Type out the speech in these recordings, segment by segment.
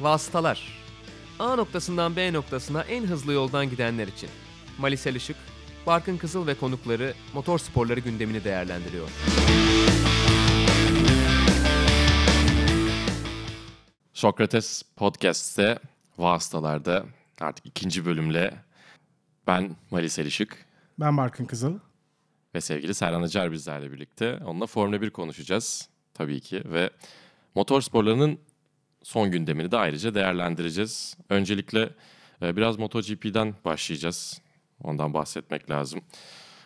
Vasıtalar. A noktasından B noktasına en hızlı yoldan gidenler için. Malisel Işık, Barkın Kızıl ve konukları motor sporları gündemini değerlendiriyor. Sokrates Podcast'te Vasıtalar'da artık ikinci bölümle ben Malis Elişik Ben Barkın Kızıl. ve sevgili Serhan Acar bizlerle birlikte. Onunla Formula 1 konuşacağız tabii ki ve motor sporlarının son gündemini de ayrıca değerlendireceğiz. Öncelikle e, biraz MotoGP'den başlayacağız. Ondan bahsetmek lazım.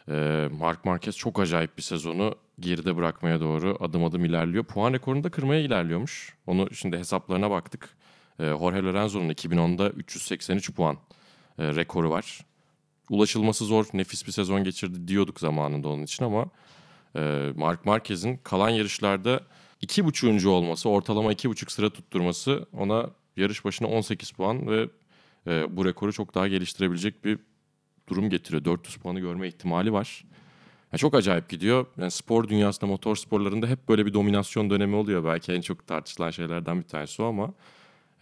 E, Mark Marquez çok acayip bir sezonu geride bırakmaya doğru adım adım ilerliyor. Puan rekorunu da kırmaya ilerliyormuş. Onu şimdi hesaplarına baktık. E, Jorge Lorenzo'nun 2010'da 383 puan rekoru var. Ulaşılması zor, nefis bir sezon geçirdi diyorduk zamanında onun için ama Mark Marquez'in kalan yarışlarda iki buçuğuncu olması, ortalama iki buçuk sıra tutturması ona yarış başına 18 puan ve e, bu rekoru çok daha geliştirebilecek bir durum getiriyor. 400 puanı görme ihtimali var. Yani çok acayip gidiyor. Yani spor dünyasında, motor sporlarında hep böyle bir dominasyon dönemi oluyor. Belki en çok tartışılan şeylerden bir tanesi o ama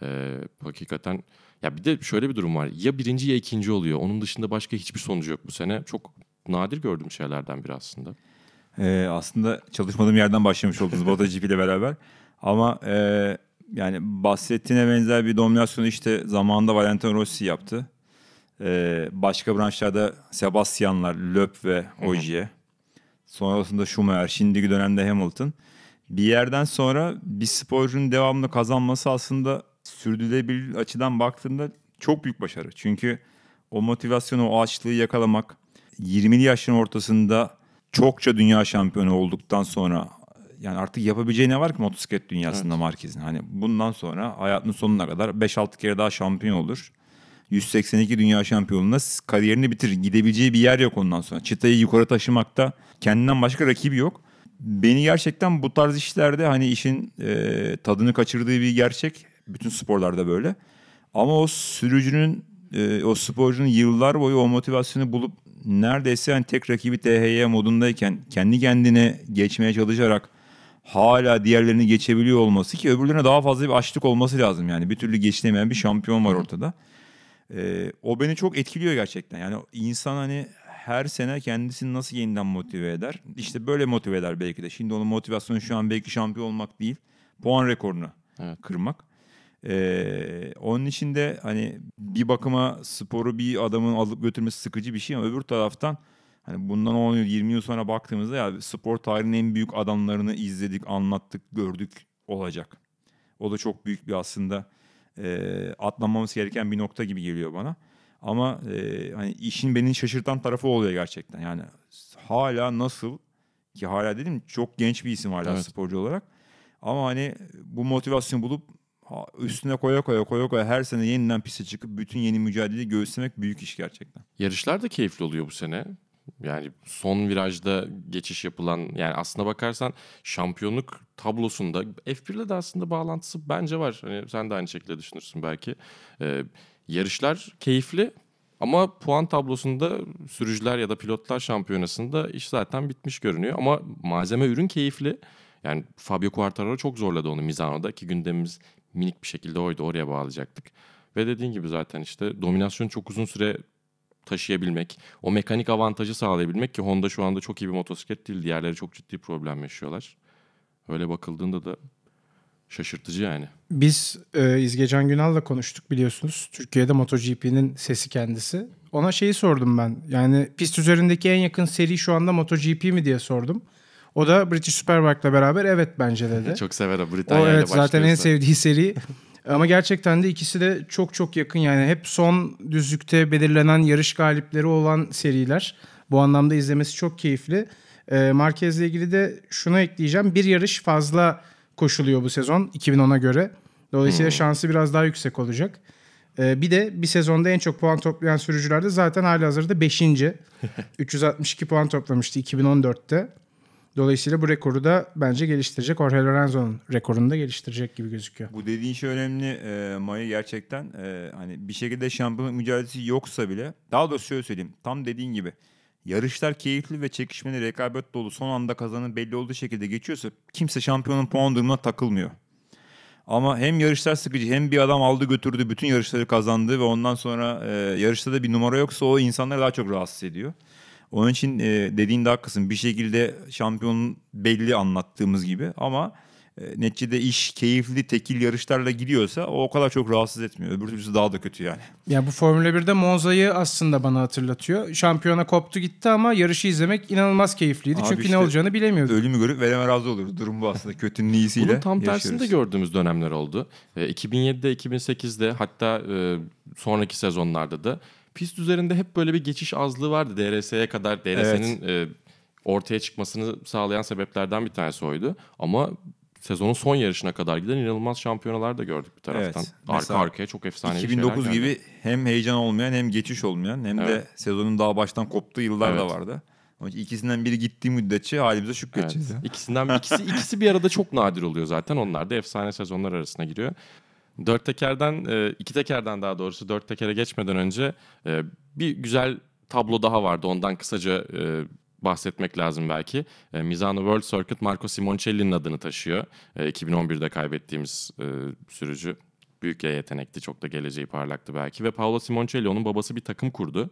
e, hakikaten ya bir de şöyle bir durum var. Ya birinci ya ikinci oluyor. Onun dışında başka hiçbir sonucu yok bu sene. Çok nadir gördüğüm şeylerden biri aslında. Ee, aslında çalışmadığım yerden başlamış oldunuz MotoGP ile beraber. Ama e, yani bahsettiğine benzer bir dominasyonu işte zamanında Valentino Rossi yaptı. Ee, başka branşlarda Sebastianlar, Löb ve Ogier. Sonrasında Schumacher, şimdiki dönemde Hamilton. Bir yerden sonra bir sporcunun devamlı kazanması aslında sürdürülebilir açıdan baktığında çok büyük başarı. Çünkü o motivasyonu, o açlığı yakalamak 20'li yaşların ortasında çokça dünya şampiyonu olduktan sonra yani artık yapabileceği ne var ki motosiklet dünyasında Marquez'in? Hani bundan sonra hayatının sonuna kadar 5-6 kere daha şampiyon olur. 182 dünya şampiyonluğunda kariyerini bitirir. Gidebileceği bir yer yok ondan sonra. Çıtayı yukarı taşımakta kendinden başka rakibi yok. Beni gerçekten bu tarz işlerde hani işin e, tadını kaçırdığı bir gerçek. Bütün sporlarda böyle. Ama o sürücünün, e, o sporcunun yıllar boyu o motivasyonu bulup neredeyse hani tek rakibi THY modundayken kendi kendine geçmeye çalışarak hala diğerlerini geçebiliyor olması ki öbürlerine daha fazla bir açlık olması lazım yani. Bir türlü geçilemeyen bir şampiyon var ortada. Ee, o beni çok etkiliyor gerçekten. Yani insan hani her sene kendisini nasıl yeniden motive eder? İşte böyle motive eder belki de. Şimdi onun motivasyonu şu an belki şampiyon olmak değil. Puan rekorunu Evet. kırmak. Ee, onun için de hani bir bakıma sporu bir adamın alıp götürmesi sıkıcı bir şey ama öbür taraftan hani bundan 10 yıl 20 yıl sonra baktığımızda ya spor tarihinin en büyük adamlarını izledik, anlattık, gördük olacak. O da çok büyük bir aslında e, atlanmamız gereken bir nokta gibi geliyor bana. Ama e, hani işin beni şaşırtan tarafı oluyor gerçekten. Yani hala nasıl ki hala dedim çok genç bir isim hala Evet. sporcu olarak. Ama hani bu motivasyonu bulup üstüne koya koya koya koya her sene yeniden piste çıkıp bütün yeni mücadeleyi göğüslemek büyük iş gerçekten. Yarışlar da keyifli oluyor bu sene. Yani son virajda geçiş yapılan yani aslına bakarsan şampiyonluk tablosunda F1'le de aslında bağlantısı bence var. Hani sen de aynı şekilde düşünürsün belki. Ee, yarışlar keyifli ama puan tablosunda sürücüler ya da pilotlar şampiyonasında iş zaten bitmiş görünüyor. Ama malzeme ürün keyifli. Yani Fabio Quartararo çok zorladı onu Misano'da ki gündemimiz minik bir şekilde oydu oraya bağlayacaktık. Ve dediğin gibi zaten işte dominasyon çok uzun süre taşıyabilmek, o mekanik avantajı sağlayabilmek ki Honda şu anda çok iyi bir motosiklet değil. Diğerleri çok ciddi problem yaşıyorlar. Öyle bakıldığında da şaşırtıcı yani. Biz e, İzgecan Günal'la konuştuk biliyorsunuz. Türkiye'de MotoGP'nin sesi kendisi. Ona şeyi sordum ben. Yani pist üzerindeki en yakın seri şu anda MotoGP mi diye sordum. O da British Superbike'la beraber evet bence dedi. Çok sever o O Britanya ile evet zaten en sevdiği seri. Ama gerçekten de ikisi de çok çok yakın yani hep son düzlükte belirlenen yarış galipleri olan seriler. Bu anlamda izlemesi çok keyifli. Ee, Marquez'le ilgili de şunu ekleyeceğim. Bir yarış fazla koşuluyor bu sezon 2010'a göre. Dolayısıyla şansı biraz daha yüksek olacak. Ee, bir de bir sezonda en çok puan toplayan sürücüler de zaten hali hazırda 5. 362 puan toplamıştı 2014'te. Dolayısıyla bu rekoru da bence geliştirecek. Jorge Lorenzo'nun rekorunu da geliştirecek gibi gözüküyor. Bu dediğin şey önemli e, Maya gerçekten e, hani bir şekilde şampiyonluk mücadelesi yoksa bile daha doğrusu şöyle söyleyeyim tam dediğin gibi yarışlar keyifli ve çekişmeli rekabet dolu son anda kazanın belli olduğu şekilde geçiyorsa kimse şampiyonun puan durumuna takılmıyor. Ama hem yarışlar sıkıcı hem bir adam aldı götürdü bütün yarışları kazandı ve ondan sonra e, yarışta da bir numara yoksa o insanları daha çok rahatsız ediyor. Onun için e, dediğin de haklısın. Bir şekilde şampiyonun belli anlattığımız gibi ama e, neticede iş keyifli tekil yarışlarla gidiyorsa o o kadar çok rahatsız etmiyor. Öbür türlüsü daha da kötü yani. Ya bu Formula 1'de Monza'yı aslında bana hatırlatıyor. Şampiyona koptu gitti ama yarışı izlemek inanılmaz keyifliydi. Abi Çünkü işte ne olacağını bilemiyorduk. Ölümü görüp vereme razı olur. Durum bu aslında. Kötünün iyisiyle Bunun tam tersini de yaşıyoruz. gördüğümüz dönemler oldu. E, 2007'de, 2008'de hatta e, sonraki sezonlarda da pist üzerinde hep böyle bir geçiş azlığı vardı. DRS'ye kadar DRS'nin e, ortaya çıkmasını sağlayan sebeplerden bir tanesi oydu. Ama sezonun son yarışına kadar giden inanılmaz şampiyonalar da gördük bir taraftan. Evet. Arka Mesela arkaya çok efsane 2009 şeyler geldi. gibi hem heyecan olmayan hem geçiş olmayan hem de Evet. sezonun daha baştan koptuğu yıllar da Evet. vardı. Onun için ikisinden biri gittiği müddetçe halimize Evet. şükredeceğiz. ya. İkisinden ikisi ikisi bir arada çok nadir oluyor zaten. Onlar da efsane sezonlar arasına giriyor. Dört tekerden, e, iki tekerden daha doğrusu dört tekere geçmeden önce e, bir güzel tablo daha vardı. Ondan kısaca e, bahsetmek lazım belki. E, Misano World Circuit Marco Simoncelli'nin adını taşıyor. E, 2011'de kaybettiğimiz sürücü. Büyük yetenekti. Çok da geleceği parlaktı belki. Ve Paolo Simoncelli onun babası bir takım kurdu.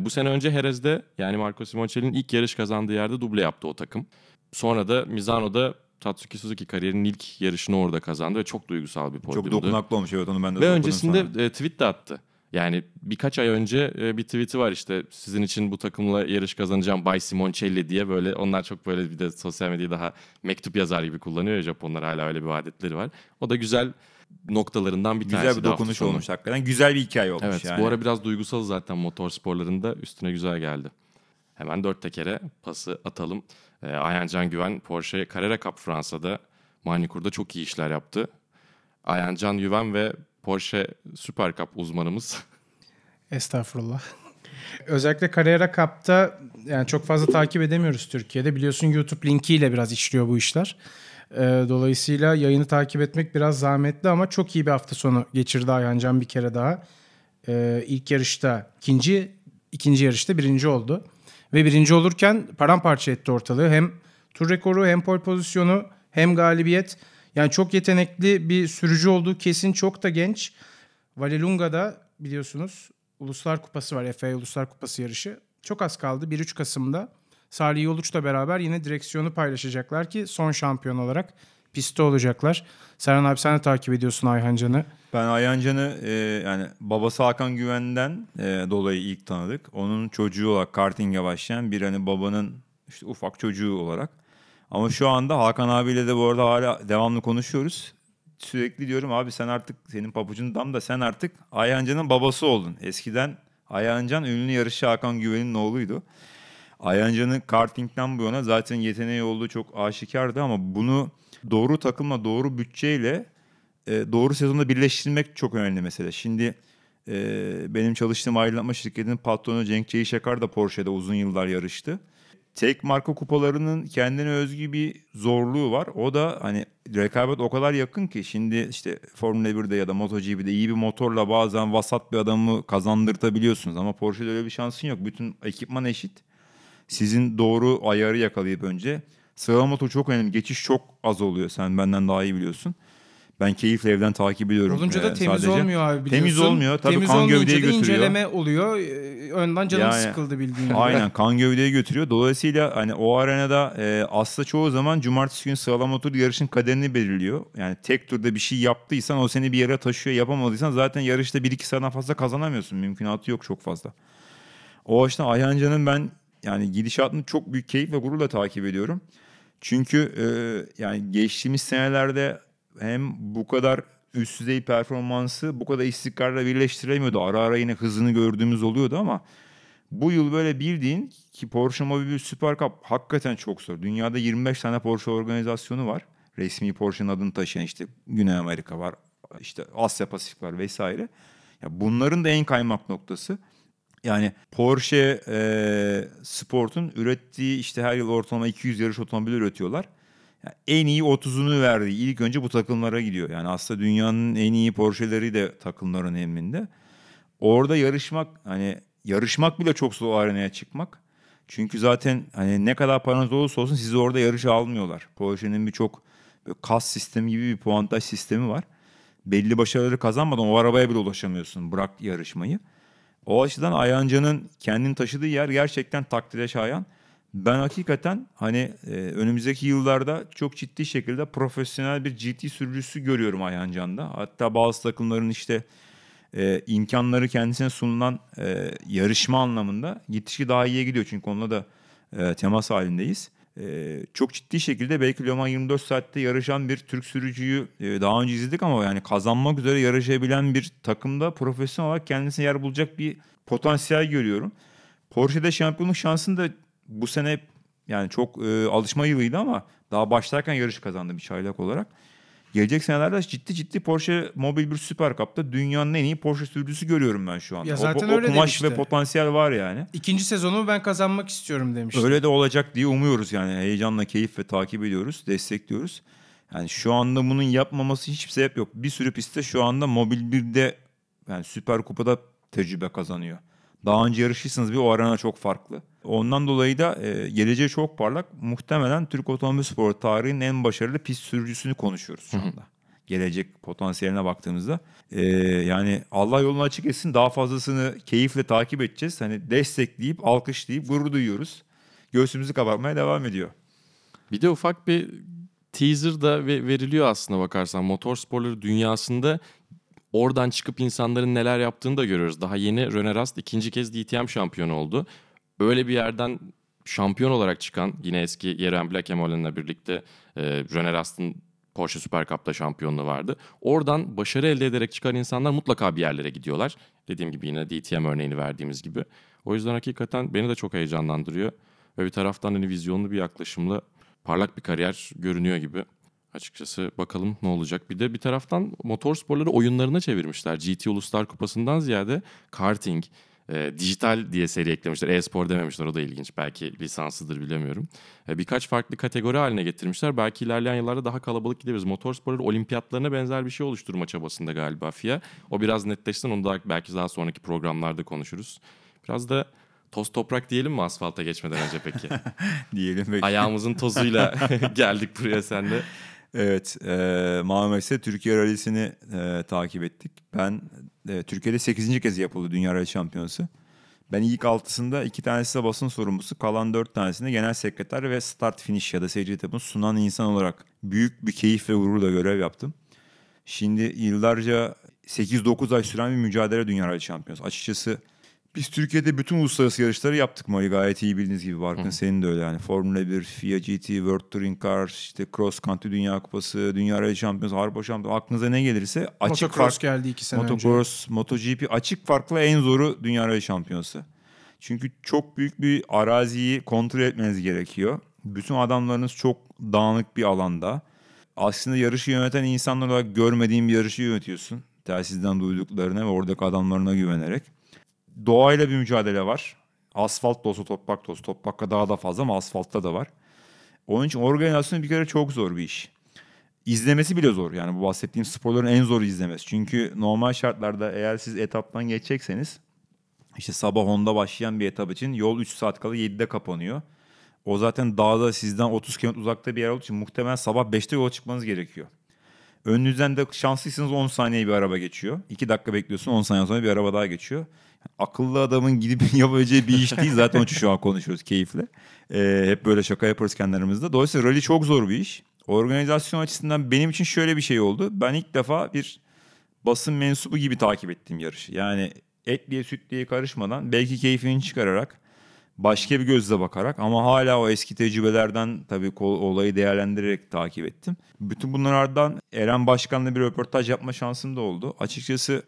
Bu sene önce Jerez'de yani Marco Simoncelli'nin ilk yarış kazandığı yerde duble yaptı o takım. Sonra da Misano'da Tatsuki Suzuki kariyerinin ilk yarışını orada kazandı ve çok duygusal bir podyumdu. Çok dokunaklı olmuş evet onu ben de Ve öncesinde sonra. e, tweet de attı. Yani birkaç ay önce e, bir tweet'i var işte sizin için bu takımla yarış kazanacağım Bay Simoncelli diye böyle onlar çok böyle bir de sosyal medyayı daha mektup yazar gibi kullanıyor ya Japonlar hala öyle bir adetleri var. O da güzel noktalarından bir tanesi. Güzel bir dokunuş olmuş hakikaten. Güzel bir hikaye olmuş Evet yani. bu ara biraz duygusal zaten motor sporlarında üstüne güzel geldi. Hemen dört tekere pası atalım. Ee, Ayhan Can Güven Porsche Carrera Cup Fransa'da Manikur'da çok iyi işler yaptı. Ayhan Can Güven ve Porsche Super Cup uzmanımız. Estağfurullah. Özellikle Carrera Cup'ta yani çok fazla takip edemiyoruz Türkiye'de. Biliyorsun YouTube linkiyle biraz işliyor bu işler. Ee, dolayısıyla yayını takip etmek biraz zahmetli ama çok iyi bir hafta sonu geçirdi Ayhan Can bir kere daha. Ee, ilk yarışta ikinci, ikinci yarışta birinci oldu. Ve birinci olurken paramparça etti ortalığı. Hem tur rekoru hem pole pozisyonu hem galibiyet. Yani çok yetenekli bir sürücü olduğu kesin çok da genç. Valelunga'da biliyorsunuz Uluslar Kupası var. FA Uluslar Kupası yarışı. Çok az kaldı. 1-3 Kasım'da Salih Yoluç'la beraber yine direksiyonu paylaşacaklar ki son şampiyon olarak pistte olacaklar. Serhan abi sen de takip ediyorsun Ayhan Can'ı. Ben Ayhan Can'ı e, yani babası Hakan Güven'den e, dolayı ilk tanıdık. Onun çocuğu olarak karting'e başlayan bir hani babanın işte ufak çocuğu olarak. Ama şu anda Hakan abiyle de bu arada hala devamlı konuşuyoruz. Sürekli diyorum abi sen artık senin papucun dam da sen artık Ayhan Can'ın babası oldun. Eskiden Ayhan Can ünlü yarışçı Hakan Güven'in oğluydu. Ayhan Can'ın kartingden bu yana zaten yeteneği olduğu çok aşikardı ama bunu doğru takımla doğru bütçeyle e, doğru sezonda birleştirmek çok önemli mesele. Şimdi e, benim çalıştığım aydınlatma şirketinin patronu Cenk Çeyişakar da Porsche'de uzun yıllar yarıştı. Tek marka kupalarının kendine özgü bir zorluğu var. O da hani rekabet o kadar yakın ki şimdi işte Formula 1'de ya da MotoGP'de iyi bir motorla bazen vasat bir adamı kazandırtabiliyorsunuz. Ama Porsche'de öyle bir şansın yok. Bütün ekipman eşit. Sizin doğru ayarı yakalayıp önce. Sıralama turu çok önemli. Geçiş çok az oluyor. Sen benden daha iyi biliyorsun. Ben keyifle evden takip ediyorum. Olunca da Ee, temiz sadece. olmuyor abi biliyorsun. Temiz olmuyor. Tabii temiz kan gövdeye götürüyor. inceleme oluyor. Ee, Önden canım Yani, sıkıldı bildiğin gibi. Aynen kan gövdeye götürüyor. Dolayısıyla hani o arenada e, aslında çoğu zaman cumartesi günü sıralama turu yarışın kaderini belirliyor. Yani tek turda bir şey yaptıysan o seni bir yere taşıyor yapamadıysan zaten yarışta 1-2 sıradan fazla kazanamıyorsun. Mümkünatı yok çok fazla. O açıdan Ayhan Can'ın ben yani gidişatını çok büyük keyif ve gururla takip ediyorum. Çünkü e, yani geçtiğimiz senelerde hem bu kadar üst düzey performansı bu kadar istikrarla birleştiremiyordu. Ara ara yine hızını gördüğümüz oluyordu ama bu yıl böyle bildiğin ki Porsche Mobile Super Cup hakikaten çok zor. Dünyada 25 tane Porsche organizasyonu var. Resmi Porsche'nin adını taşıyan işte Güney Amerika var, işte Asya Pasifik var vesaire. Ya bunların da en kaymak noktası. Yani Porsche e, Sport'un ürettiği işte her yıl ortalama 200 yarış otomobili üretiyorlar. Yani en iyi 30'unu verdiği ilk önce bu takımlara gidiyor. Yani aslında dünyanın en iyi Porsche'leri de takımların emrinde. Orada yarışmak hani yarışmak bile çok zor arenaya çıkmak. Çünkü zaten hani ne kadar paranız olursa olsun sizi orada yarışa almıyorlar. Porsche'nin birçok kas sistemi gibi bir puantaj sistemi var. belli başarıları kazanmadan o arabaya bile ulaşamıyorsun. Bırak yarışmayı. O açıdan Ayanca'nın kendini taşıdığı yer gerçekten takdire şayan. Ben hakikaten hani e, önümüzdeki yıllarda çok ciddi şekilde profesyonel bir GT sürücüsü görüyorum Ayanca'nda. Hatta bazı takımların işte e, imkanları kendisine sunulan e, yarışma anlamında gitişi daha iyiye gidiyor. Çünkü onunla da e, temas halindeyiz. E, çok ciddi şekilde belki Le Mans 24 saatte yarışan bir Türk sürücüyü e, daha önce izledik ama yani kazanmak üzere yarışabilen bir takımda profesyonel olarak kendisine yer bulacak bir potansiyel görüyorum. Porsche'de şampiyonluk şansını da bu sene yani çok e, alışma yılıydı ama daha başlarken yarış kazandı bir çaylak olarak. Gelecek senelerde ciddi ciddi Porsche Mobil bir Süper Cup'ta dünyanın en iyi Porsche sürücüsü görüyorum ben şu anda. Ya O- zaten o, öyle kumaş demişti. ve potansiyel var yani. İkinci sezonu ben kazanmak istiyorum demişti. Öyle de olacak diye umuyoruz yani. Heyecanla, keyifle takip ediyoruz, destekliyoruz. Yani şu anda bunun yapmaması hiçbir sebep yok. Bir sürü pistte şu anda Mobil 1'de yani Süper Kupa'da tecrübe kazanıyor. Daha önce yarışırsanız bir o arana çok farklı. Ondan dolayı da e, geleceği çok parlak. Muhtemelen Türk otomobil sporu tarihinin en başarılı pist sürücüsünü konuşuyoruz şu anda. Gelecek potansiyeline baktığımızda. E, yani Allah yolunu açık etsin daha fazlasını keyifle takip edeceğiz. Hani destekleyip, alkışlayıp gurur duyuyoruz. Göğsümüzü kabartmaya devam ediyor. Bir de ufak bir teaser da ve- veriliyor aslında bakarsan. Motorsporları dünyasında oradan çıkıp insanların neler yaptığını da görüyoruz. Daha yeni Rene Rast ikinci kez DTM şampiyonu oldu. Öyle bir yerden şampiyon olarak çıkan yine eski Jeren Blackemolen'la birlikte e, Rene Rast'ın Porsche Super Cup'ta şampiyonluğu vardı. Oradan başarı elde ederek çıkan insanlar mutlaka bir yerlere gidiyorlar. Dediğim gibi yine DTM örneğini verdiğimiz gibi. O yüzden hakikaten beni de çok heyecanlandırıyor. Ve bir taraftan hani vizyonlu bir yaklaşımla parlak bir kariyer görünüyor gibi. Açıkçası bakalım ne olacak. Bir de bir taraftan motor sporları oyunlarına çevirmişler. GT Uluslar Kupası'ndan ziyade karting, e, dijital diye seri eklemişler. E-spor dememişler o da ilginç. Belki lisanslıdır bilemiyorum. E, birkaç farklı kategori haline getirmişler. Belki ilerleyen yıllarda daha kalabalık gidebiliriz. Motor sporları olimpiyatlarına benzer bir şey oluşturma çabasında galiba FIA. O biraz netleşsin onu da belki daha sonraki programlarda konuşuruz. Biraz da toz toprak diyelim mi asfalta geçmeden önce peki? Diyelim. ve- Ayağımızın tozuyla geldik buraya senle. Evet, e, Marmaris'te Türkiye Rally'sini e, takip ettik. Ben e, Türkiye'de 8. kez yapıldı Dünya Rally Şampiyonası. Ben ilk altısında iki tanesi de basın sorumlusu, kalan dört tanesinde genel sekreter ve start finish ya da seyirci etapını sunan insan olarak büyük bir keyif ve gururla görev yaptım. Şimdi yıllarca 8-9 ay süren bir mücadele Dünya Rally Şampiyonası. Açıkçası biz Türkiye'de bütün uluslararası yarışları yaptık Mali gayet iyi bildiğiniz gibi Barkın senin de öyle yani Formula 1, FIA GT, World Touring Car, işte Cross Country Dünya Kupası, Dünya Rally Şampiyonası, Avrupa Şampiyonası aklınıza ne gelirse açık Motocross fark, geldi iki sene önce. Motocross, MotoGP açık farklı en zoru Dünya Rally Şampiyonası. Çünkü çok büyük bir araziyi kontrol etmeniz gerekiyor. Bütün adamlarınız çok dağınık bir alanda. Aslında yarışı yöneten insanlar olarak görmediğin bir yarışı yönetiyorsun. Telsizden duyduklarına ve oradaki adamlarına güvenerek. Doğayla bir mücadele var. Asfalt da olsa toprak da olsa. Toprakta daha da fazla ama asfaltta da var. Onun için organizasyon bir kere çok zor bir iş. İzlemesi bile zor. Yani bu bahsettiğim sporların en zoru izlemesi. Çünkü normal şartlarda eğer siz etaptan geçecekseniz işte sabah 10'da başlayan bir etap için yol 3 saat kala 7'de kapanıyor. O zaten dağda sizden 30 km uzakta bir yer olduğu için muhtemelen sabah 5'te yola çıkmanız gerekiyor. Önünüzden de şanslıysanız 10 saniye bir araba geçiyor. 2 dakika bekliyorsun 10 saniye sonra bir araba daha geçiyor. Akıllı adamın gidip yapabileceği bir iş değil. Zaten onun şu an konuşuyoruz keyifle. Ee, hep böyle şaka yaparız kendi. Dolayısıyla rally çok zor bir iş. Organizasyon açısından benim için şöyle bir şey oldu. Ben ilk defa bir basın mensubu gibi takip ettiğim yarışı. Yani etliye sütliye karışmadan belki keyfini çıkararak başka bir gözle bakarak ama hala o eski tecrübelerden tabii olayı değerlendirerek takip ettim. Bütün bunlardan Eren Başkan'la bir röportaj yapma şansım da oldu. Açıkçası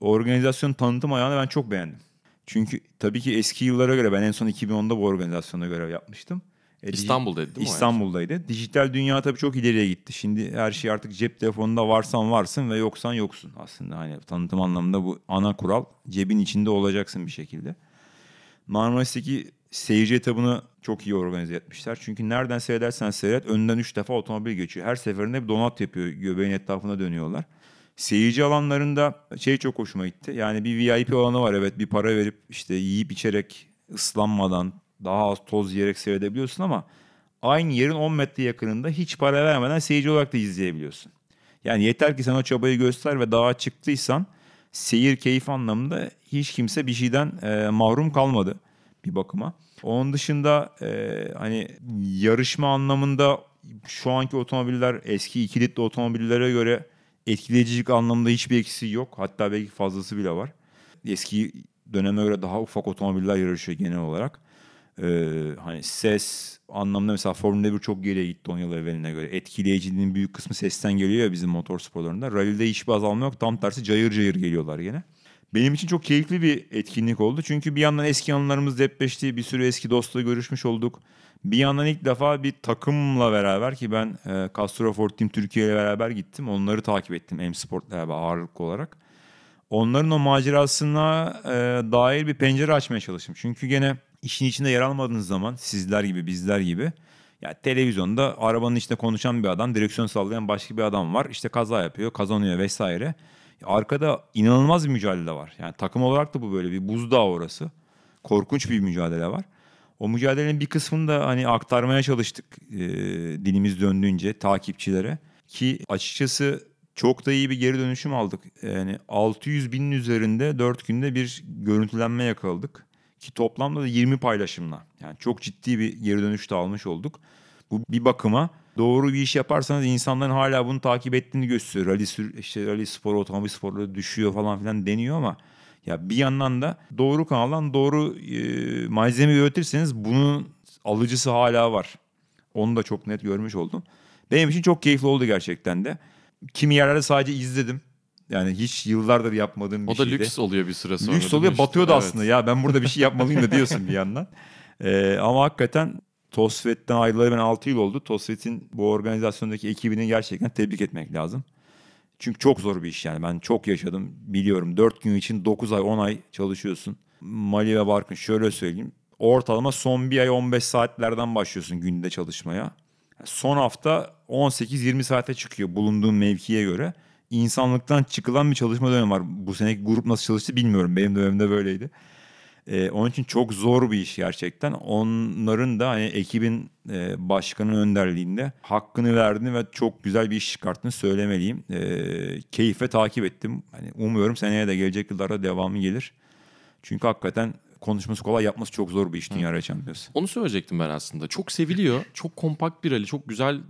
organizasyonun tanıtım ayağını ben çok beğendim. Çünkü tabii ki eski yıllara göre ben en son 2010'da bu organizasyona görev yapmıştım. E, İstanbul'daydı değil mi İstanbul'daydı. Dijital dünya tabii çok ileriye gitti. Şimdi her şey artık cep telefonunda varsan varsın ve yoksan yoksun aslında. Hani tanıtım anlamında bu ana kural cebin içinde olacaksın bir şekilde. Marmaris'teki seyirci etabını çok iyi organize etmişler. Çünkü nereden seyredersen seyret önden 3 defa otomobil geçiyor. Her seferinde bir donat yapıyor. Göbeğin etrafına dönüyorlar. Seyirci alanlarında şey çok hoşuma gitti. Yani bir VIP alanı var evet bir para verip işte yiyip içerek ıslanmadan daha az toz yiyerek seyredebiliyorsun ama aynı yerin 10 metre yakınında hiç para vermeden seyirci olarak da izleyebiliyorsun. Yani yeter ki sen o çabayı göster ve dağa çıktıysan seyir keyif anlamında hiç kimse bir şeyden e, mahrum kalmadı bir bakıma. Onun dışında e, hani yarışma anlamında şu anki otomobiller eski 2 litre otomobillere göre etkileyicilik anlamında hiçbir eksiği yok. Hatta belki fazlası bile var. Eski döneme göre daha ufak otomobiller yarışıyor genel olarak. Ee, hani ses anlamda mesela Formula 1 çok geriye gitti 10 yıl evveline göre. Etkileyiciliğinin büyük kısmı sesten geliyor ya bizim motor sporlarında. Rally'de hiçbir azalma yok. Tam tersi cayır cayır geliyorlar yine. Benim için çok keyifli bir etkinlik oldu. Çünkü bir yandan eski anılarımız depreşti. Bir sürü eski dostla görüşmüş olduk. Bir yandan ilk defa bir takımla beraber ki ben e, Castro Ford Team Türkiye ile beraber gittim. Onları takip ettim M Sport'la beraber ağırlıklı olarak. Onların o macerasına e, dair bir pencere açmaya çalıştım. Çünkü gene işin içinde yer almadığınız zaman sizler gibi bizler gibi ya televizyonda arabanın içinde konuşan bir adam, direksiyon sallayan başka bir adam var. İşte kaza yapıyor, kazanıyor vesaire. Arkada inanılmaz bir mücadele var. Yani takım olarak da bu böyle bir buzdağı orası. Korkunç bir mücadele var. O mücadelenin bir kısmını da hani aktarmaya çalıştık e, dilimiz döndüğünce takipçilere. Ki açıkçası çok da iyi bir geri dönüşüm aldık. Yani 600 binin üzerinde 4 günde bir görüntülenme yakaladık. Ki toplamda da 20 paylaşımla. Yani çok ciddi bir geri dönüş de almış olduk. Bu bir bakıma doğru bir iş yaparsanız insanların hala bunu takip ettiğini gösteriyor. Rally, işte rally spor, otomobil sporları düşüyor falan filan deniyor ama ya bir yandan da doğru kanaldan doğru e, malzeme üretirseniz bunun alıcısı hala var. Onu da çok net görmüş oldum. Benim için çok keyifli oldu gerçekten de. Kimi yerlerde sadece izledim. Yani hiç yıllardır yapmadığım bir O da şeydi. lüks oluyor bir süre sonra. Lüks oluyor işte? batıyordu Evet. aslında. Ya ben burada bir şey yapmalıyım da diyorsun bir yandan. Ee, ama hakikaten Tosfet'ten ayrılalı ben 6 yıl oldu. Tosfet'in bu organizasyondaki ekibini gerçekten tebrik etmek lazım. Çünkü çok zor bir iş yani. Ben çok yaşadım. Biliyorum 4 gün için 9 ay 10 ay çalışıyorsun. Mali ve Barkın şöyle söyleyeyim. Ortalama son bir ay 15 saatlerden başlıyorsun günde çalışmaya. Son hafta 18-20 saate çıkıyor bulunduğun mevkiye göre. İnsanlıktan çıkılan bir çalışma dönemi var. Bu seneki grup nasıl çalıştı bilmiyorum. Benim dönemimde böyleydi. Ee, onun için çok zor bir iş gerçekten. Onların da hani ekibin e, başkanın önderliğinde hakkını verdiğini ve çok güzel bir iş çıkarttığını söylemeliyim. Ee, keyifle takip ettim. Hani umuyorum seneye de gelecek yıllarda devamı gelir. Çünkü hakikaten konuşması kolay yapması çok zor bir iş Dünya Rally Şampiyonası. Onu söyleyecektim ben aslında. Çok seviliyor. Çok kompakt bir rally. Çok güzel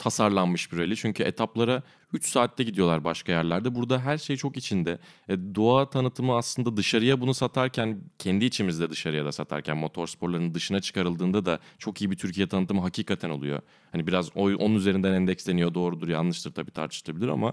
tasarlanmış bir rally. Çünkü etaplara 3 saatte gidiyorlar başka yerlerde. Burada her şey çok içinde. E, doğa tanıtımı aslında dışarıya bunu satarken, kendi içimizde dışarıya da satarken motor sporlarının dışına çıkarıldığında da çok iyi bir Türkiye tanıtımı hakikaten oluyor. Hani biraz o, onun üzerinden endeksleniyor. Doğrudur yanlıştır tabii tartışılabilir ama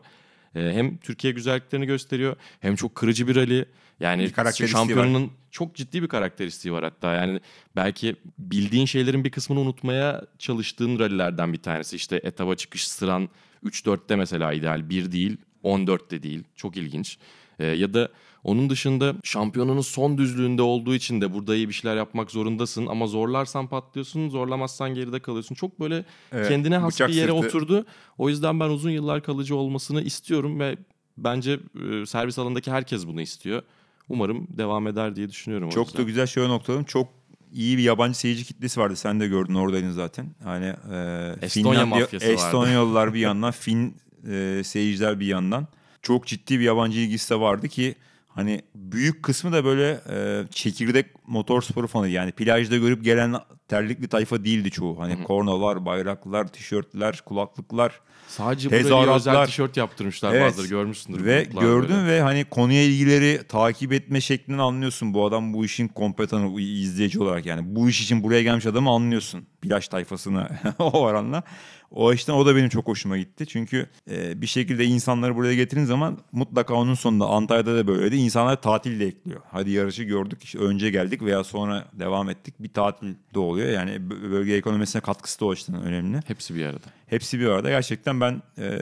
hem Türkiye güzelliklerini gösteriyor hem çok kırıcı bir rally. Yani Bir karakteristiği var. çok ciddi bir karakteristiği var hatta. Yani belki bildiğin şeylerin bir kısmını unutmaya çalıştığın rallilerden bir tanesi. İşte etaba çıkış sıran 3-4'te mesela ideal. 1 değil, 14'te değil. Çok ilginç. Ee, ya da onun dışında şampiyonunun son düzlüğünde olduğu için de burada iyi bir şeyler yapmak zorundasın. Ama zorlarsan patlıyorsun, zorlamazsan geride kalıyorsun. Çok böyle Evet, kendine has bir yere sırtı. oturdu. O yüzden ben uzun yıllar kalıcı olmasını istiyorum ve bence e, servis alanındaki herkes bunu istiyor. Umarım devam eder diye düşünüyorum. Çok da güzel şöyle noktalayalım. Çok iyi bir yabancı seyirci kitlesi vardı. Sen de gördün oradaydın zaten. Hani e, Estonya Finlandiya- mafyası vardı. Estonyalılar bir yandan, Fin e, seyirciler bir yandan. Çok ciddi bir yabancı ilgisi de vardı ki hani büyük kısmı da böyle e, çekirdek motor sporu fanı. Yani plajda görüp gelen terlikli tayfa değildi çoğu. Hani kornalar, bayraklar, tişörtler, kulaklıklar. Sadece Tezahüratlar. özel tişört yaptırmışlar Evet. bazıları görmüşsündür. Ve gördün böyle. ve hani konuya ilgileri takip etme şeklini anlıyorsun. Bu adam bu işin kompetanı izleyici olarak yani. Bu iş için buraya gelmiş adamı anlıyorsun. Plaj tayfasına o oranla. O işten o da benim çok hoşuma gitti. Çünkü e, bir şekilde insanları buraya getirin zaman mutlaka onun sonunda Antalya'da da böyleydi. İnsanlar tatil de ekliyor. Hadi yarışı gördük işte önce geldik veya sonra devam ettik. Bir tatil de oluyor. Yani bö- bölge ekonomisine katkısı da o açıdan önemli. Hepsi bir arada. Hepsi bir arada. Gerçekten ben e,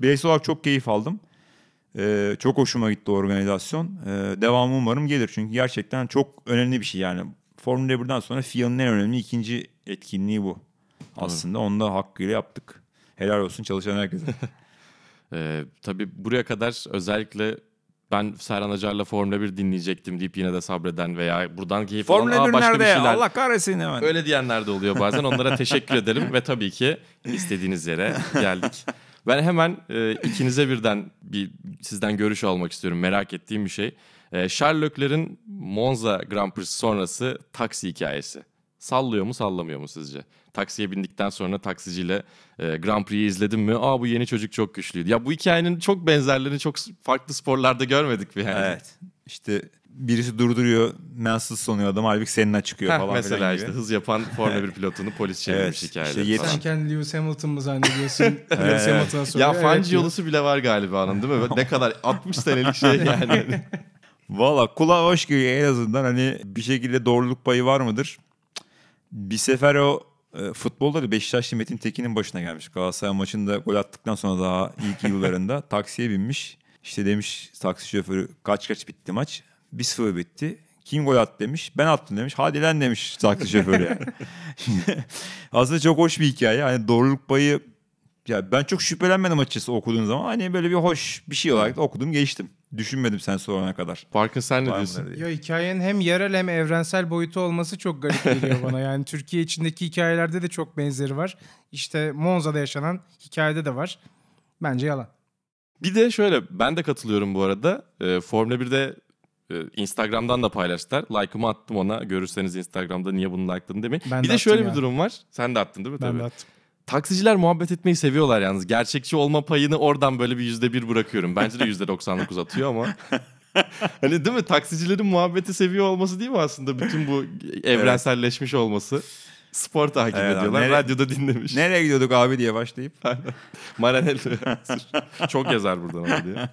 bireysel olarak çok keyif aldım. E, çok hoşuma gitti o organizasyon. E, devamı umarım gelir. Çünkü gerçekten çok önemli bir şey yani. Formula 1'den sonra FIA'nın en önemli ikinci etkinliği bu. Aslında onu da hakkıyla yaptık. Helal olsun çalışan herkese. Ee, tabii buraya kadar özellikle ben Serhan Acar'la Formula 1 dinleyecektim deyip yine de sabreden veya buradan keyif alan Formula "Aa, 1 başka bir şeyler. Allah kahretsin hemen. Öyle diyenler de oluyor bazen. Onlara teşekkür edelim ve tabii ki istediğiniz yere geldik. Ben hemen e, ikinize birden bir sizden görüş almak istiyorum. Merak ettiğim bir şey. E, Charles Leclerc'in Monza Grand Prix sonrası taksi hikayesi. Sallıyor mu sallamıyor mu sizce? Taksiye bindikten sonra taksiciyle e, Grand Prix'yi izledim mi? Aa bu yeni çocuk çok güçlüydü. Ya bu hikayenin çok benzerlerini çok farklı sporlarda görmedik mi yani? Evet. İşte birisi durduruyor, Mansell sanıyor adam halbuki seninle çıkıyor Heh, falan mesela filan işte gibi. hız yapan Formula 1 pilotunu polis çevirmiş Evet, hikayeleri işte falan. Sen kendi Lewis Hamilton mı zannediyorsun? Lewis Hamilton'a soruyor. Ya Evet diyor. yolusu bile var galiba onun değil mi? Ne kadar 60 senelik şey yani. Valla kulağa hoş geliyor en azından hani bir şekilde doğruluk payı var mıdır? Bir sefer o e, futbolda da Beşiktaşlı Metin Tekin'in başına gelmiş. Galatasaray maçında gol attıktan sonra daha ilk yıllarında taksiye binmiş. İşte demiş taksi şoförü kaç kaç bitti maç? 1-0 bitti. Kim gol attı demiş. Ben attım demiş. Hadi lan demiş taksi şoförü yani. Aslında çok hoş bir hikaye. Hani doğruluk payı ya ben çok şüphelenmedim açıkçası okuduğum zaman. Hani böyle bir hoş bir şey olarak da okudum geçtim. Düşünmedim sen sorana kadar. Parkın sen ne Var diyorsun? Ya hikayenin hem yerel hem evrensel boyutu olması çok garip geliyor bana. Yani Türkiye içindeki hikayelerde de çok benzeri var. İşte Monza'da yaşanan hikayede de var. Bence yalan. Bir de şöyle ben de katılıyorum bu arada. Ee, Formula 1'de e, Instagram'dan da paylaştılar. Like'ımı attım ona. Görürseniz Instagram'da niye bunu like'ladın demeyin. Ben bir de de şöyle attım bir ya. durum var. Sen de attın değil mi? Ben Tabii. de attım. Taksiciler muhabbet etmeyi seviyorlar yalnız. Gerçekçi olma payını oradan böyle bir yüzde bir bırakıyorum. Bence de yüzde 99 atıyor ama. hani değil mi? Taksicilerin muhabbeti seviyor olması değil mi aslında? Bütün bu evrenselleşmiş olması. Spor takip Evet ediyorlar. nere- Radyoda dinlemiş. Nereye gidiyorduk abi diye başlayıp. Maranello. Çok yazar buradan abi diye.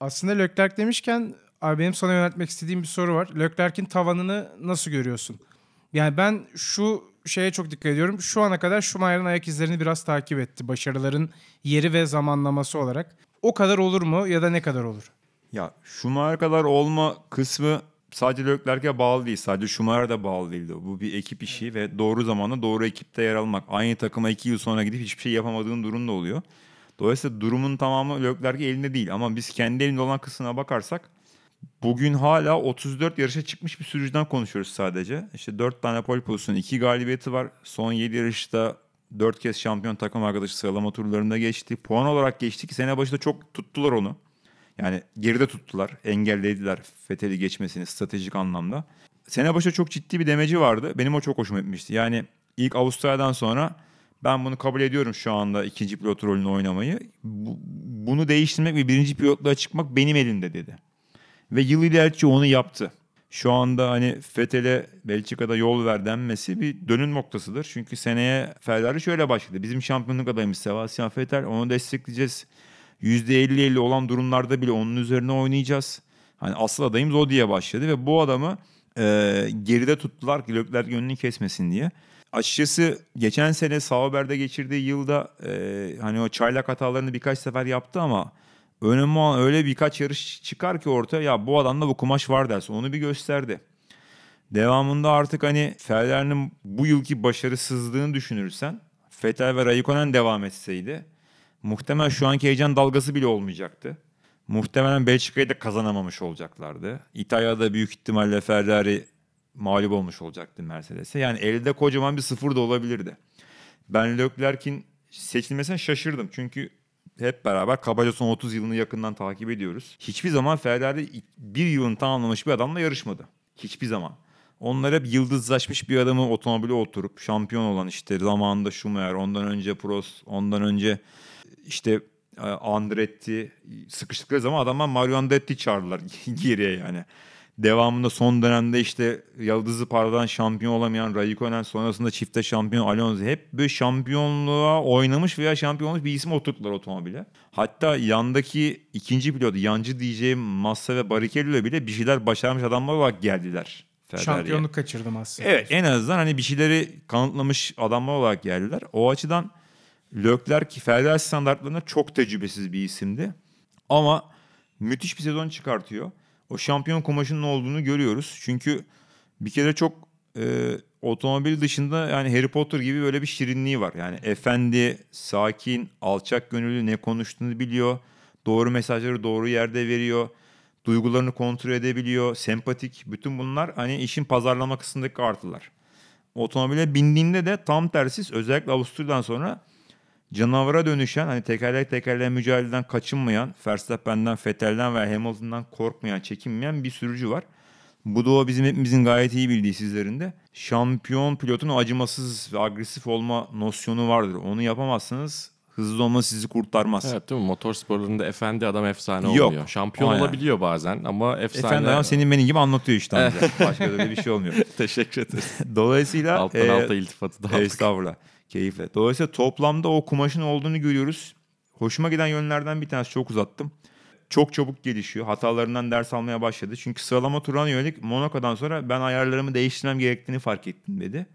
Aslında Leclerc demişken abi benim sana yöneltmek istediğim bir soru var. Leclerc'in tavanını nasıl görüyorsun? Yani ben şu şeye çok dikkat ediyorum. Şu ana kadar Schumacher'ın ayak izlerini biraz takip etti. Başarıların yeri ve zamanlaması olarak. O kadar olur mu ya da ne kadar olur? Ya Schumacher kadar olma kısmı sadece Leclerc'e bağlı değil. Sadece Schumacher'a da bağlı değildi. Bu bir ekip işi ve doğru zamanda doğru ekipte yer almak. Aynı takıma iki yıl sonra gidip hiçbir şey yapamadığın durum da oluyor. Dolayısıyla durumun tamamı Leclerc'in elinde değil. Ama biz kendi elinde olan kısmına bakarsak bugün hala 34 yarışa çıkmış bir sürücüden konuşuyoruz sadece. İşte 4 tane pole pozisyonu, 2 galibiyeti var. Son 7 yarışta 4 kez şampiyon takım arkadaşı sıralama turlarında geçti. Puan olarak geçti ki sene başında çok tuttular onu. Yani geride tuttular, engellediler Fethel'i geçmesini stratejik anlamda. Sene başı çok ciddi bir demeci vardı. Benim o çok hoşuma gitmişti. Yani ilk Avustralya'dan sonra ben bunu kabul ediyorum şu anda ikinci pilot rolünü oynamayı. Bu- bunu değiştirmek ve birinci pilotluğa çıkmak benim elimde dedi. Ve yıl ilerledikçe onu yaptı. Şu anda hani Fethel'e Belçika'da yol ver denmesi bir dönüm noktasıdır. Çünkü seneye Ferrari şöyle başladı. Bizim şampiyonluk adayımız Sebastian Vettel. Onu destekleyeceğiz. %50-50 olan durumlarda bile onun üzerine oynayacağız. Hani asıl adayımız o diye başladı ve bu adamı e, geride tuttular Leclerc önünü kesmesin diye. Açıkçası geçen sene Sauber'de geçirdiği yılda e, hani o çaylak hatalarını birkaç sefer yaptı ama önemli olan öyle birkaç yarış çıkar ki ortaya ya bu adamda bu kumaş var dersin. Onu bir gösterdi. Devamında artık hani Ferrari'nin bu yılki başarısızlığını düşünürsen Vettel ve Raikkonen devam etseydi muhtemelen şu anki heyecan dalgası bile olmayacaktı. Muhtemelen Belçika'yı da kazanamamış olacaklardı. İtalya'da büyük ihtimalle Ferrari mağlup olmuş olacaktı Mercedes'e. Yani elde kocaman bir sıfır da olabilirdi. Ben Leclerc'in seçilmesine şaşırdım. Çünkü hep beraber kabaca son 30 yılını yakından takip ediyoruz. Hiçbir zaman Ferrari bir yılını tamamlamış bir adamla yarışmadı. Hiçbir zaman. Onlar hep yıldızlaşmış bir adamı otomobile oturup şampiyon olan işte zamanında Schumacher, ondan önce Prost, ondan önce işte e, Andretti sıkıştıkları zaman adamlar Mario Andretti çağırdılar geriye yani. Devamında son dönemde işte yıldızı parladan şampiyon olamayan Raikkonen sonrasında çifte şampiyon Alonso hep böyle şampiyonluğa oynamış veya şampiyon olmuş bir isim oturttular otomobile. Hatta yandaki ikinci pilot yancı diyeceğim Massa ve Barrichello bile bir şeyler başarmış adamlar olarak geldiler. Ferrari'ye. Şampiyonluk kaçırdım aslında. Evet en azından hani bir şeyleri kanıtlamış adamlar olarak geldiler. O açıdan Leclerc Ferrari standartlarında çok tecrübesiz bir isimdi. Ama müthiş bir sezon çıkartıyor. O şampiyon kumaşının olduğunu görüyoruz. Çünkü bir kere çok e, otomobil dışında yani Harry Potter gibi böyle bir şirinliği var. Yani efendi, sakin, alçak gönüllü ne konuştuğunu biliyor. Doğru mesajları doğru yerde veriyor. Duygularını kontrol edebiliyor. Sempatik. Bütün bunlar hani işin pazarlama kısmındaki artılar. Otomobile bindiğinde de tam tersi özellikle Avusturya'dan sonra canavara dönüşen hani tekerlek tekerleğe mücadeleden kaçınmayan, Verstappen'den, Vettel'den ve Hamilton'dan korkmayan, çekinmeyen bir sürücü var. Bu da o bizim hepimizin gayet iyi bildiği sizlerin de. Şampiyon pilotun acımasız ve agresif olma nosyonu vardır. Onu yapamazsanız hızlı olma sizi kurtarmaz. Evet değil mi? Motor sporlarında efendi adam efsane Yok. olmuyor. Şampiyon Aynen. olabiliyor bazen ama efsane... Efendim adam senin benim gibi anlatıyor işte. Başka da bir şey olmuyor. Teşekkür ederiz. Dolayısıyla Alttan e, alta iltifatı da aldık. Estağfurullah. Keyifle. Dolayısıyla toplamda o kumaşın olduğunu görüyoruz. Hoşuma giden yönlerden bir tanesi çok uzattım. Çok çabuk gelişiyor. Hatalarından ders almaya başladı. Çünkü sıralama turuna yönelik Monaco'dan sonra ben ayarlarımı değiştirmem gerektiğini fark ettim dedi.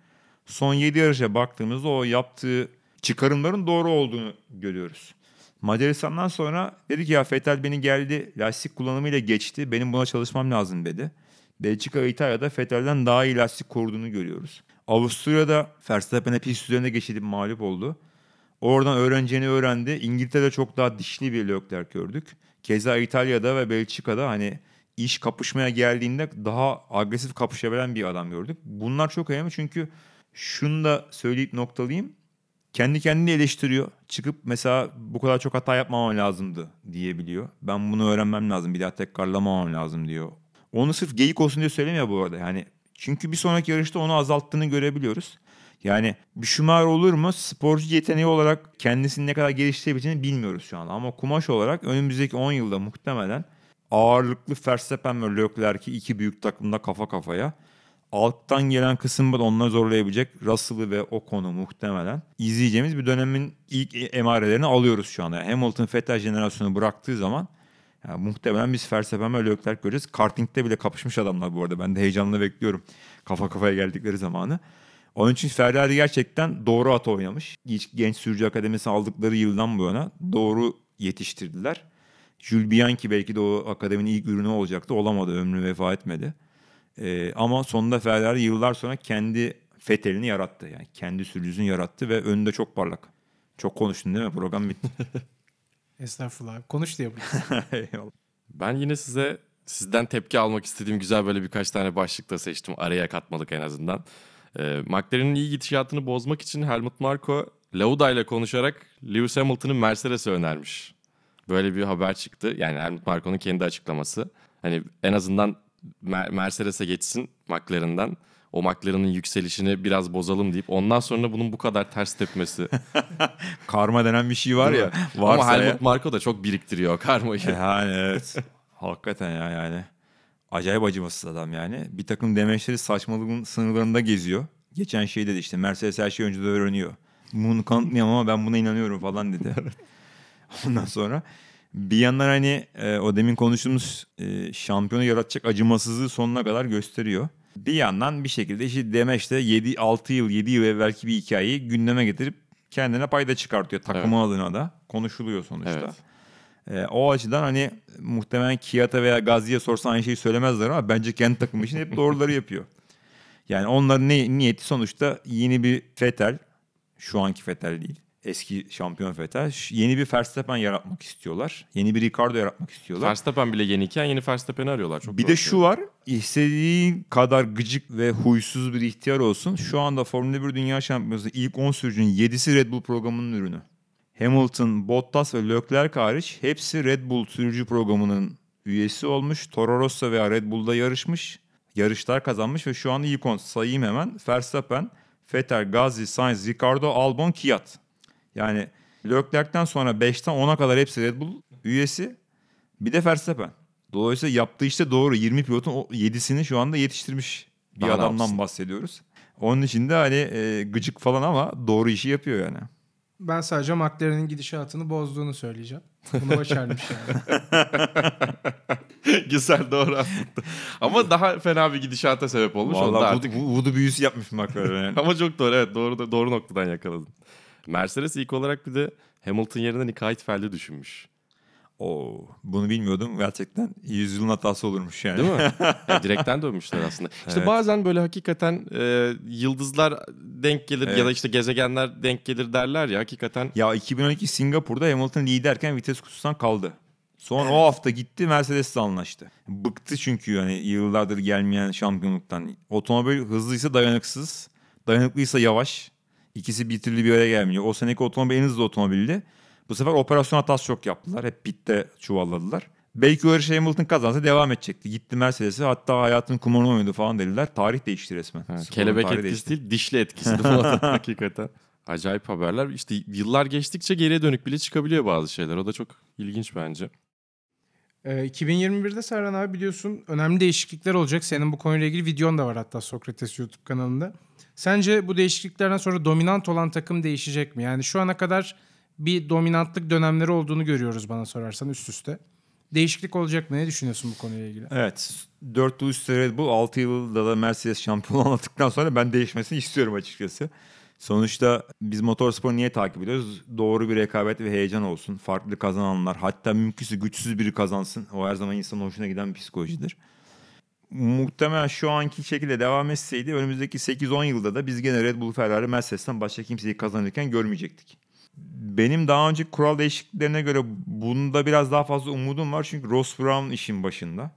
Son 7 yarışa baktığımızda o yaptığı çıkarımların doğru olduğunu görüyoruz. Macaristan'dan sonra dedi ki ya Vettel beni geldi lastik kullanımıyla geçti. Benim buna çalışmam lazım dedi. Belçika, İtalya'da Vettel'den daha iyi lastik koruduğunu görüyoruz. Avusturya'da Verstappen'e pist üzerinde geçilip mağlup oldu. Oradan öğreneceğini öğrendi. İngiltere'de çok daha dişli bir Leclerc gördük. Keza İtalya'da ve Belçika'da hani iş kapışmaya geldiğinde daha agresif kapışabilen bir adam gördük. Bunlar çok önemli çünkü şunu da söyleyip noktalayayım. Kendi kendini eleştiriyor. Çıkıp mesela bu kadar çok hata yapmamam lazımdı diyebiliyor. Ben bunu öğrenmem lazım. Bir daha tekrarlamamam lazım diyor. Onu sırf geyik olsun diye söylemiyor bu arada. Yani çünkü bir sonraki yarışta onu azalttığını görebiliyoruz. Yani bir Schumacher olur mu? Sporcu yeteneği olarak kendisini ne kadar geliştirebileceğini bilmiyoruz şu an. Ama kumaş olarak önümüzdeki 10 yılda muhtemelen ağırlıklı Verstappen ve Leclerc'i iki büyük takımda kafa kafaya. Alttan gelen kısımda da onları zorlayabilecek Russell'ı ve Ocon'u muhtemelen izleyeceğimiz bir dönemin ilk emarelerini alıyoruz şu anda. Yani Hamilton Vettel jenerasyonu bıraktığı zaman yani muhtemelen biz ve Leclerc göreceğiz. Karting'de bile kapışmış adamlar bu arada. Ben de heyecanla bekliyorum kafa kafaya geldikleri zamanı. Onun için Ferrari gerçekten doğru at oynamış. Genç sürücü akademisi aldıkları yıldan bu yana doğru yetiştirdiler. Jules Bianchi belki de o akademinin ilk ürünü olacaktı. Olamadı. Ömrü vefa etmedi. Ee, ama sonunda Ferrari yıllar sonra kendi Vettel'ini yarattı. Yani kendi sürücüsünü yarattı ve önünde çok parlak. Çok konuştun değil mi? Program bitti. Estağfurullah. Konuş diye. Ben yine size sizden tepki almak istediğim güzel böyle birkaç tane başlık da seçtim. Araya katmadık en azından. Ee, McLaren'in iyi gidişatını bozmak için Helmut Marko Lauda ile konuşarak Lewis Hamilton'ın Mercedes'e önermiş. Böyle bir haber çıktı. Yani Helmut Marko'nun kendi açıklaması. Hani en azından Mer- Mercedes'e geçsin McLaren'dan. O McLaren'ın yükselişini biraz bozalım deyip ondan sonra bunun bu kadar ters tepmesi. Karma denen bir şey var Değil ya. mi? Varsa Ama ya- Helmut Marko da çok biriktiriyor karmayı. Yani evet. Hakikaten ya yani. Acayip acımasız adam yani. Bir takım demeçleri saçmalığın sınırlarında geziyor. Geçen şey dedi işte Mercedes her şeyi önceden öğreniyor. Bunu kanıtlayamam ama ben buna inanıyorum falan dedi. Ondan sonra bir yandan hani e, o demin konuştuğumuz e, şampiyonu yaratacak acımasızlığı sonuna kadar gösteriyor. Bir yandan bir şekilde işte Demeç de 7 6 yıl 7 yıl evvelki bir hikayeyi gündeme getirip kendine payda çıkartıyor takımı adına da. Konuşuluyor sonuçta. Evet. Ee, o açıdan hani muhtemelen Kiyata veya Gazi'ye sorsan aynı şeyi söylemezler ama bence kendi takımı için hep doğruları yapıyor. Yani onların ne, niyeti sonuçta yeni bir Vettel, şu anki Vettel değil, eski şampiyon Vettel, yeni bir Verstappen yaratmak istiyorlar. Yeni bir Ricardo yaratmak istiyorlar. Verstappen bile yeniyken yeni Verstappen'i arıyorlar. Çok Bir de şu var, istediğin kadar gıcık ve huysuz bir ihtiyar olsun. Şu anda Formula 1 Dünya Şampiyonası ilk 10 sürücünün 7'si Red Bull programının ürünü. Hamilton, Bottas ve Leclerc hariç hepsi Red Bull sürücü programının üyesi olmuş. Toro Rosso veya Red Bull'da yarışmış. Yarışlar kazanmış ve şu an ilk 10 sayayım hemen. Verstappen, Vettel, Gazi, Sainz, Ricardo, Albon, Kvyat. Yani Leclerc'ten sonra 5'ten 10'a kadar hepsi Red Bull üyesi. Bir de Verstappen. Dolayısıyla yaptığı işte doğru. 20 pilotun o 7'sini şu anda yetiştirmiş bir Daha adamdan bahsediyoruz. Onun için de hani e, gıcık falan ama doğru işi yapıyor yani. Ben sadece McLaren'in gidişatını bozduğunu söyleyeceğim. Bunu başarmış yani. Güzel doğru aslında. Ama daha fena bir gidişata sebep olmuş. Da Vallahi artık... voodoo büyüsü yapmış McLaren yani. Ama çok doğru evet doğru doğru noktadan yakaladın. Mercedes ilk olarak bir de Hamilton yerine Nick Heidfeld'i düşünmüş. Oo, bunu bilmiyordum. Gerçekten yüzyılın hatası olurmuş yani. Değil mi? ya, direkten dönmüşler aslında. İşte Evet. bazen böyle hakikaten e, yıldızlar denk gelir ya da Evet. işte gezegenler denk gelir derler ya hakikaten. Ya 2012 Singapur'da Hamilton liderken vites kutusundan kaldı. Sonra o hafta gitti Mercedes'le anlaştı. Bıktı çünkü yani yıllardır gelmeyen şampiyonluktan. Otomobil hızlıysa dayanıksız, dayanıklıysa yavaş. İkisi bir türlü bir araya gelmiyor. O seneki otomobil en hızlı otomobildi. Bu sefer operasyon hatası çok yaptılar. Hep pitte çuvalladılar. Belki o yarışı Hamilton kazansa devam edecekti. Gitti Mercedes'e hatta hayatın kumarını oynadı falan dediler. Tarih değişti resmen. Ha, kelebek etkisi değişti. değil, dişli etkisi arada hakikaten. Acayip haberler. İşte yıllar geçtikçe geriye dönük bile çıkabiliyor bazı şeyler. O da çok ilginç bence. Ee, 2021'de Serhan abi biliyorsun önemli değişiklikler olacak. Senin bu konuyla ilgili videon da var hatta Sokrates YouTube kanalında. Sence bu değişikliklerden sonra dominant olan takım değişecek mi? Yani şu ana kadar bir dominantlık dönemleri olduğunu görüyoruz bana sorarsan üst üste. Değişiklik olacak mı? Ne düşünüyorsun bu konuyla ilgili? Evet. 4 yıl üstü Red Bull 6 yılda da Mercedes şampiyon olmadıktan sonra ben değişmesini istiyorum açıkçası. Sonuçta biz motorsporu niye takip ediyoruz? Doğru bir rekabet ve heyecan olsun. Farklı kazananlar hatta mümkünse güçsüz biri kazansın. O her zaman insanın hoşuna giden bir psikolojidir. Muhtemelen şu anki şekilde devam etseydi önümüzdeki 8-10 yılda da biz gene Red Bull, Ferrari, Mercedes'ten başka kimseyi kazanırken görmeyecektik. Benim daha önce kural değişikliklerine göre bunda biraz daha fazla umudum var. Çünkü Ross Brown işin başında.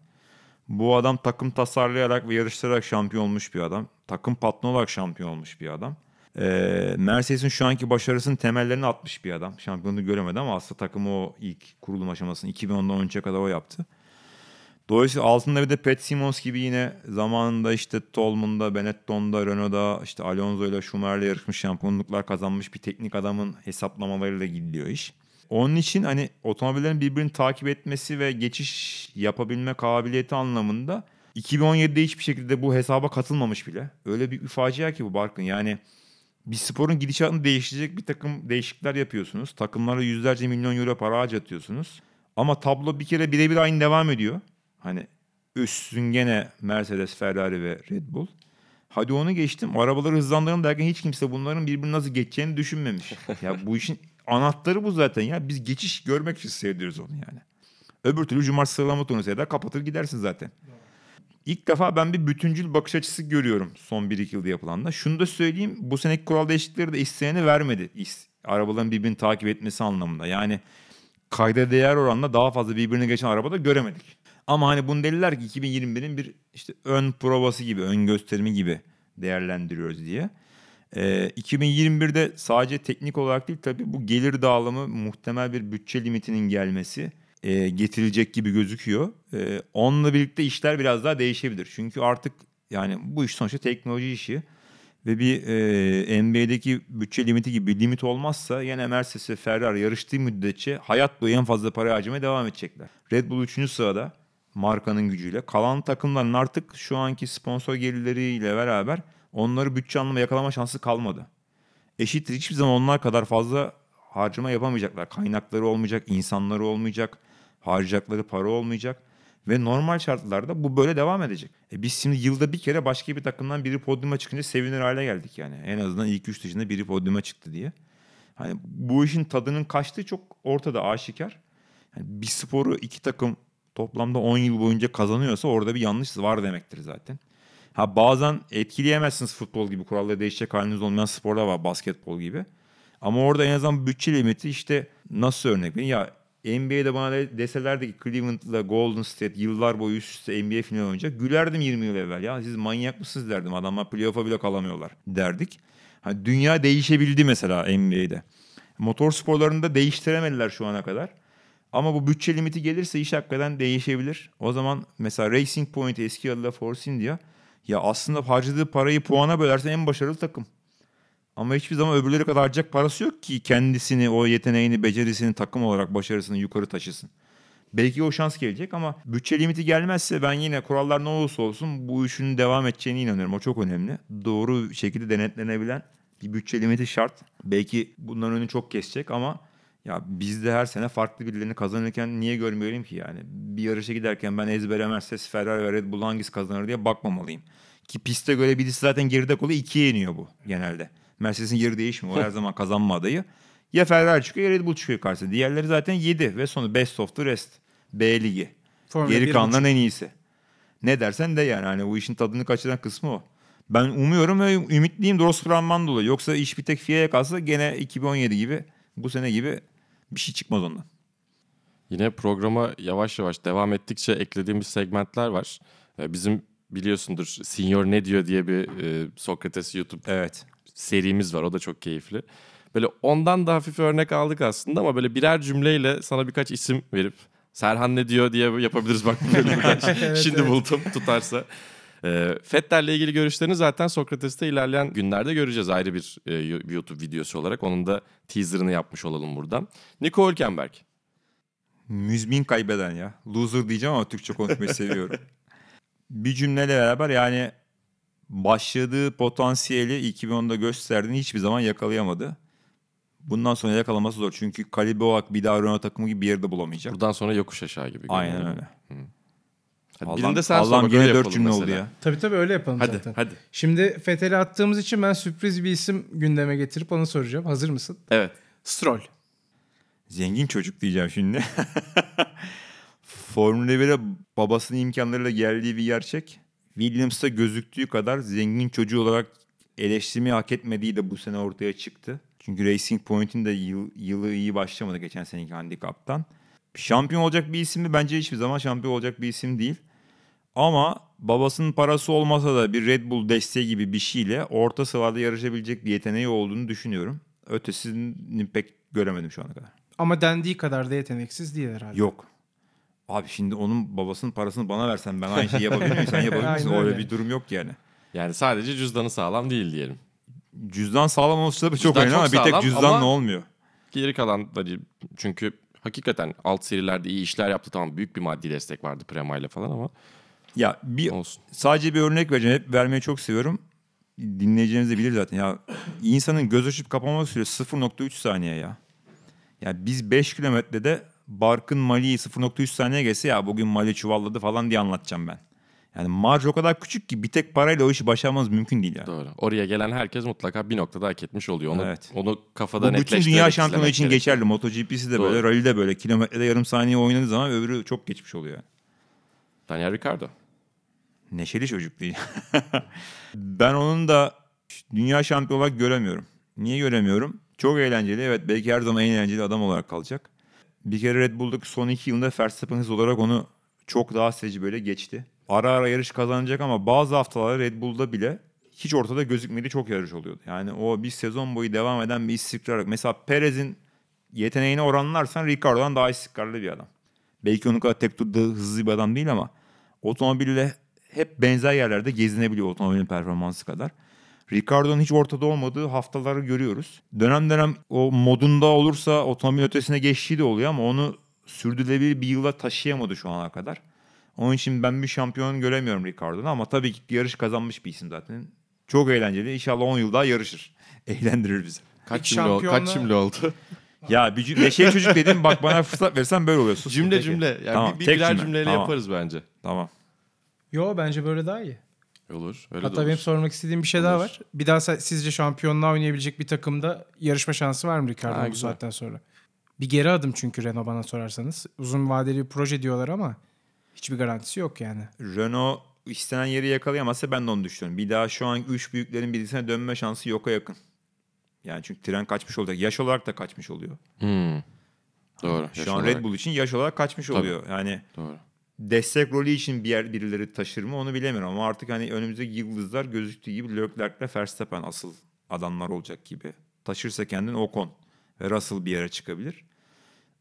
Bu adam takım tasarlayarak ve yarıştırarak şampiyon olmuş bir adam. Takım patronu olarak şampiyon olmuş bir adam. Ee, Mercedes'in şu anki başarısının temellerini atmış bir adam. Şampiyonluğu göremedi ama aslında takımı o ilk kurulum aşamasını 2010'dan önce kadar o yaptı. Dolayısıyla altında bir de Pat Simons gibi yine zamanında işte Tolman'da, Benetton'da, Renault'da, işte Alonso'yla, Schumacher'le yarışmış şampiyonluklar kazanmış bir teknik adamın hesaplamalarıyla gidiyor iş. Onun için hani otomobillerin birbirini takip etmesi ve geçiş yapabilme kabiliyeti anlamında 2017'de hiçbir şekilde bu hesaba katılmamış bile. Öyle bir facia ki bu Barkın. Yani bir sporun gidişatını değiştirecek bir takım değişiklikler yapıyorsunuz. Takımlara yüzlerce milyon euro para harcatıyorsunuz. Ama tablo bir kere birebir aynı devam ediyor. Hani üstün gene Mercedes, Ferrari ve Red Bull. Hadi onu geçtim. Arabaları hızlandıralım derken hiç kimse bunların birbirini nasıl geçeceğini düşünmemiş. ya bu işin anahtarı bu zaten ya. Biz geçiş görmek için seyrediyoruz onu yani. Öbür türlü cumartesi sıralama turunu seyreder kapatır gidersin zaten. İlk defa ben bir bütüncül bakış açısı görüyorum son 1-2 yılda yapılanda. Şunu da söyleyeyim bu seneki kural değişiklikleri de isteyeni vermedi. Arabaların birbirini takip etmesi anlamında. Yani kayda değer oranla daha fazla birbirini geçen arabada göremedik. Ama hani bunu dediler ki 2021'in bir işte ön provası gibi, ön gösterimi gibi değerlendiriyoruz diye. Ee, 2021'de sadece teknik olarak değil tabii bu gelir dağılımı muhtemel bir bütçe limitinin gelmesi e, getirilecek gibi gözüküyor. E, onunla birlikte işler biraz daha değişebilir. Çünkü artık yani bu iş sonuçta teknoloji işi ve bir e, NBA'deki bütçe limiti gibi bir limit olmazsa yine Mercedes ve Ferrari yarıştığı müddetçe hayat boyu en fazla para harcamaya devam edecekler. Red Bull 3. sırada markanın gücüyle. Kalan takımların artık şu anki sponsor gelirleriyle beraber onları bütçe anlamında yakalama şansı kalmadı. Eşittir hiçbir zaman onlar kadar fazla harcama yapamayacaklar. Kaynakları olmayacak, insanları olmayacak, harcayacakları para olmayacak. Ve normal şartlarda bu böyle devam edecek. E biz şimdi yılda bir kere başka bir takımdan biri podyuma çıkınca sevinir hale geldik yani. En azından ilk üç dışında biri podyuma çıktı diye. Hani bu işin tadının kaçtığı çok ortada aşikar. Yani bir sporu iki takım toplamda 10 yıl boyunca kazanıyorsa orada bir yanlış var demektir zaten. Ha bazen etkileyemezsiniz futbol gibi kuralları değişecek haliniz olmayan sporlar var basketbol gibi. Ama orada en azından bütçe limiti işte nasıl örnek vereyim ya NBA'de bana de- deselerdi ki Cleveland'la Golden State yıllar boyu üst üste NBA finali oynayacak. Gülerdim 20 yıl evvel ya siz manyak mısınız derdim. Adamlar playoff'a bile kalamıyorlar derdik. Ha, dünya değişebildi mesela NBA'de. Motor sporlarında değiştiremediler şu ana kadar. Ama bu bütçe limiti gelirse iş hakikaten değişebilir. O zaman mesela Racing Point eski adıyla Force India ya aslında harcadığı parayı puana bölersen en başarılı takım. Ama hiçbir zaman öbürleri kadar harcayacak parası yok ki kendisini, o yeteneğini, becerisini, takım olarak başarısını yukarı taşısın. Belki o şans gelecek ama bütçe limiti gelmezse ben yine kurallar ne olursa olsun bu işin devam edeceğine inanıyorum. O çok önemli. Doğru şekilde denetlenebilen bir bütçe limiti şart. Belki bunların önünü çok kesecek ama ya biz de her sene farklı birilerini kazanırken niye görmeyelim ki yani? Bir yarışa giderken ben ezbere Mercedes, Ferrari ve Red Bull hangisi kazanır diye bakmamalıyım. Ki piste göre birisi zaten geride kalıyor. ikiye iniyor bu genelde. Mercedes'in yeri değişmiyor. O her zaman kazanma adayı. Ya Ferrari çıkıyor ya Red Bull çıkıyor karşısına. Diğerleri zaten 7 ve sonu best of the rest. B ligi. Formula Geri kalanların en iyisi. Ne dersen de yani hani bu işin tadını kaçıran kısmı o. Ben umuyorum ve ümitliyim Ross Brown'dan dolayı. Yoksa iş bir tek FIA'ya kalsa gene 2017 gibi bu sene gibi bir şey çıkmaz ondan. Yine programa yavaş yavaş devam ettikçe eklediğimiz segmentler var. Ee, Bizim biliyorsundur Senior ne diyor diye bir e, Sokrates YouTube Evet. serimiz var. O da çok keyifli. Böyle ondan da hafif örnek aldık aslında ama böyle birer cümleyle sana birkaç isim verip Serhan ne diyor diye yapabiliriz bak bu bölümü. Evet, Şimdi evet. buldum tutarsa. Ee, Fettel'le ilgili görüşlerini zaten Sokrates'te ilerleyen günlerde göreceğiz ayrı bir e, YouTube videosu olarak. Onun da teaserını yapmış olalım buradan. Nico Hülkenberg. Müzmin kaybeden ya. Loser diyeceğim ama Türkçe konuşmayı seviyorum. Bir cümleyle beraber yani başladığı potansiyeli 2010'da gösterdiğini hiçbir zaman yakalayamadı. Bundan sonra yakalaması zor. Çünkü Kaliboak bir daha Renault takımı gibi bir yerde bulamayacak. Buradan sonra yokuş aşağı gibi. Aynen öyle. Hadi Allah'ım, birinde sen sor Allah'ım öyle dört cümle oldu mesela. ya. Tabii tabii öyle yapalım Hadi zaten. hadi. Şimdi Fethel'i attığımız için ben sürpriz bir isim gündeme getirip onu soracağım. Hazır mısın? Evet. Stroll. Zengin çocuk diyeceğim şimdi. Formula 1'e babasının imkanlarıyla geldiği bir gerçek. Williams'ta gözüktüğü kadar zengin çocuğu olarak eleştirmeyi hak etmediği de bu sene ortaya çıktı. Çünkü Racing Point'in de yıl, yılı iyi başlamadı geçen seneki handikaptan. Şampiyon olacak bir isim mi? Bence hiçbir zaman şampiyon olacak bir isim değil. Ama babasının parası olmasa da bir Red Bull desteği gibi bir şeyle orta sıralarda yarışabilecek bir yeteneği olduğunu düşünüyorum. Ötesini pek göremedim şu ana kadar. Ama dendiği kadar da yeteneksiz değil herhalde. Yok. Abi şimdi onun babasının parasını bana versen ben aynı şeyi yapabilir miyim? Sen yapabilir misin? Öyle öyle. bir durum yok yani. Yani sadece cüzdanı sağlam değil diyelim. Cüzdan sağlam olması tabii çok önemli ama bir tek cüzdanla olmuyor. Geri kalanları çünkü hakikaten alt serilerde iyi işler yaptı. Tamam büyük bir maddi destek vardı Prema ile falan ama Ya bir olsun. sadece bir örnek vereceğim. Hep vermeyi çok seviyorum. Dinleyeceğiniz de bilir zaten. Ya insanın göz açıp kapama süresi 0.3 saniye ya. Ya biz 5 kilometrede Barkın Mali'yi 0.3 saniye geçse ya bugün Mali çuvalladı falan diye anlatacağım ben. Yani marj o kadar küçük ki bir tek parayla o işi başarmamız mümkün değil yani. Doğru. Oraya gelen herkes mutlaka bir noktada hak etmiş oluyor. Onu, Evet. onu kafada Bu bütün dünya şampiyonu için gerekiyor. geçerli. MotoGP'si de Doğru. böyle, rally de böyle. Kilometrede yarım saniye oynadığı zaman öbürü çok geçmiş oluyor. yani. Daniel Ricciardo. Neşeli çocuk değil. ben onun da dünya şampiyonu olarak göremiyorum. Niye göremiyorum? Çok eğlenceli. Evet belki her zaman en eğlenceli adam olarak kalacak. Bir kere Red Bull'daki son iki yılında Verstappen hız olarak onu çok daha tecrübeyle geçti. Ara ara yarış kazanacak ama bazı haftalar Red Bull'da bile hiç ortada gözükmediği çok yarış oluyordu. Yani o bir sezon boyu devam eden bir istikrar. Mesela Perez'in yeteneğine oranlarsan Ricardo'dan daha istikrarlı bir adam. Belki onun kadar tek turda hızlı bir adam değil ama otomobille hep benzer yerlerde gezinebiliyor otomobilin performansı kadar. Ricardo'nun hiç ortada olmadığı haftaları görüyoruz. Dönem dönem o modunda olursa otomobil ötesine geçtiği de oluyor ama onu sürdürülebilir bir yıla taşıyamadı şu ana kadar. Onun için ben bir şampiyon göremiyorum Ricardo'da ama tabii ki yarış kazanmış bir isim zaten. Çok eğlenceli. İnşallah 10 yıl daha yarışır. Eğlendirir bizi. Kaç cümle, ol- kaç şampiyonla- cümle oldu? Ya bir cüm- neşeli çocuk dedim bak bana fırsat versen böyle oluyor. Sus. cümle Peki. cümle. Yani Tamam, bir, bir tek birer cümle. cümleyle Tamam. yaparız bence. Tamam. Yo bence böyle daha iyi. Olur. Öyle de Hatta olur. benim sormak istediğim bir şey daha Olur. var. Bir daha sizce şampiyonluğa oynayabilecek bir takımda yarışma şansı var mı Ha, Ricardo'nun bu güzel. saatten sonra? Bir geri adım çünkü Renault bana sorarsanız. Uzun vadeli bir proje diyorlar ama hiçbir garantisi yok yani. Renault istenen yeri yakalayamazsa ben de onu düşünüyorum. Bir daha şu an üç büyüklerin birisine dönme şansı yoka yakın. Yani çünkü tren kaçmış olacak. Yaş olarak da kaçmış oluyor. Hmm. Doğru. Şu yaş an olarak. Red Bull için yaş olarak kaçmış Tabii. oluyor. Yani Doğru. destek rolü için bir yer birileri taşır mı onu bilemiyorum. Ama artık hani önümüzdeki yıldızlar gözüktüğü gibi Leclerc'le Verstappen asıl adamlar olacak gibi. Taşırsa kendini Ocon ve Russell bir yere çıkabilir.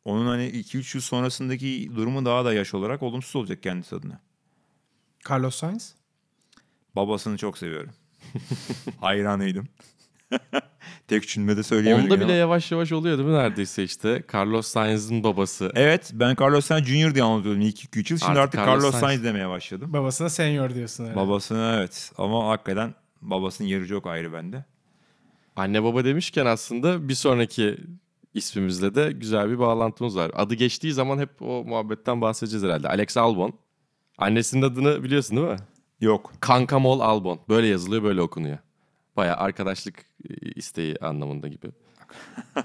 Onun hani 2-3 yıl sonrasındaki durumu daha da yaş olarak olumsuz olacak kendisi adına. Carlos Sainz? Babasını çok seviyorum. Hayranıydım. Tek cümlede söyleyemedim. Onda ama. bile yavaş yavaş oluyor değil mi neredeyse işte. Carlos Sainz'in babası. Evet ben Carlos Sainz Junior diye anlatıyordum ilk 2-3 yıl. Şimdi Artık artık, Carlos Carlos, Sainz. Sainz demeye başladım. Babasına senior diyorsun herhalde. Babasını evet ama hakikaten babasının yeri çok ayrı bende. Anne baba demişken aslında bir sonraki ismimizle de güzel bir bağlantımız var. Adı geçtiği zaman hep o muhabbetten bahsedeceğiz herhalde. Alex Albon. Annesinin adını biliyorsun değil mi? Yok. Kankamol Albon. Böyle yazılıyor, böyle okunuyor. Baya arkadaşlık isteği anlamında gibi.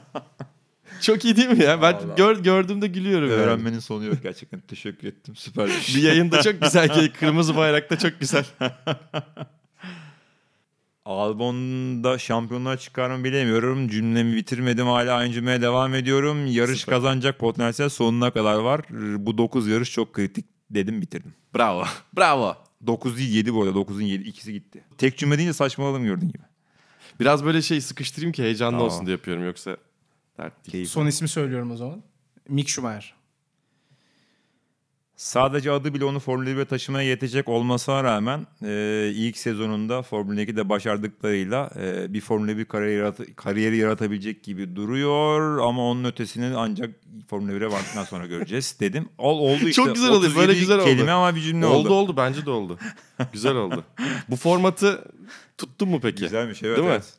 Çok iyi değil mi ya? Ben gör, gördüğümde gülüyorum. yani. Öğrenmenin sonu yok gerçekten. Teşekkür ettim. Süper bir şey. Bir yayında çok güzel kırmızı bayrakta çok güzel. Albon'da şampiyonluğa çıkar mı bilemiyorum. Cümlemi bitirmedim hala aynı cümleye devam ediyorum. Yarış Süper. kazanacak potansiyel sonuna kadar var. Bu 9 yarış çok kritik dedim bitirdim. Bravo. Bravo. 9 değil 7 bu arada. 9'un 7 ikisi gitti. Tek cümle deyince saçmaladım gördüğün gibi. Biraz böyle şey sıkıştırayım ki heyecanlı Tamam. olsun diye yapıyorum yoksa dert değil. Son ismi söylüyorum o zaman. Mick Schumacher. Sadece adı bile onu Formula 1'e taşımaya yetecek olmasına rağmen e, ilk sezonunda Formula 2'de başardıklarıyla e, bir Formula 1 kariyeri, yarat- kariyeri yaratabilecek gibi duruyor ama onun ötesini ancak Formula 1'e vardıktan sonra göreceğiz dedim. Ol, oldu işte. Çok güzel oluyor, böyle 37 güzel oldu. kelime ama bir cümle oldu. oldu oldu bence de oldu. Güzel oldu. Bu formatı tuttun mu peki? Güzelmiş evet. Değil mi? evet.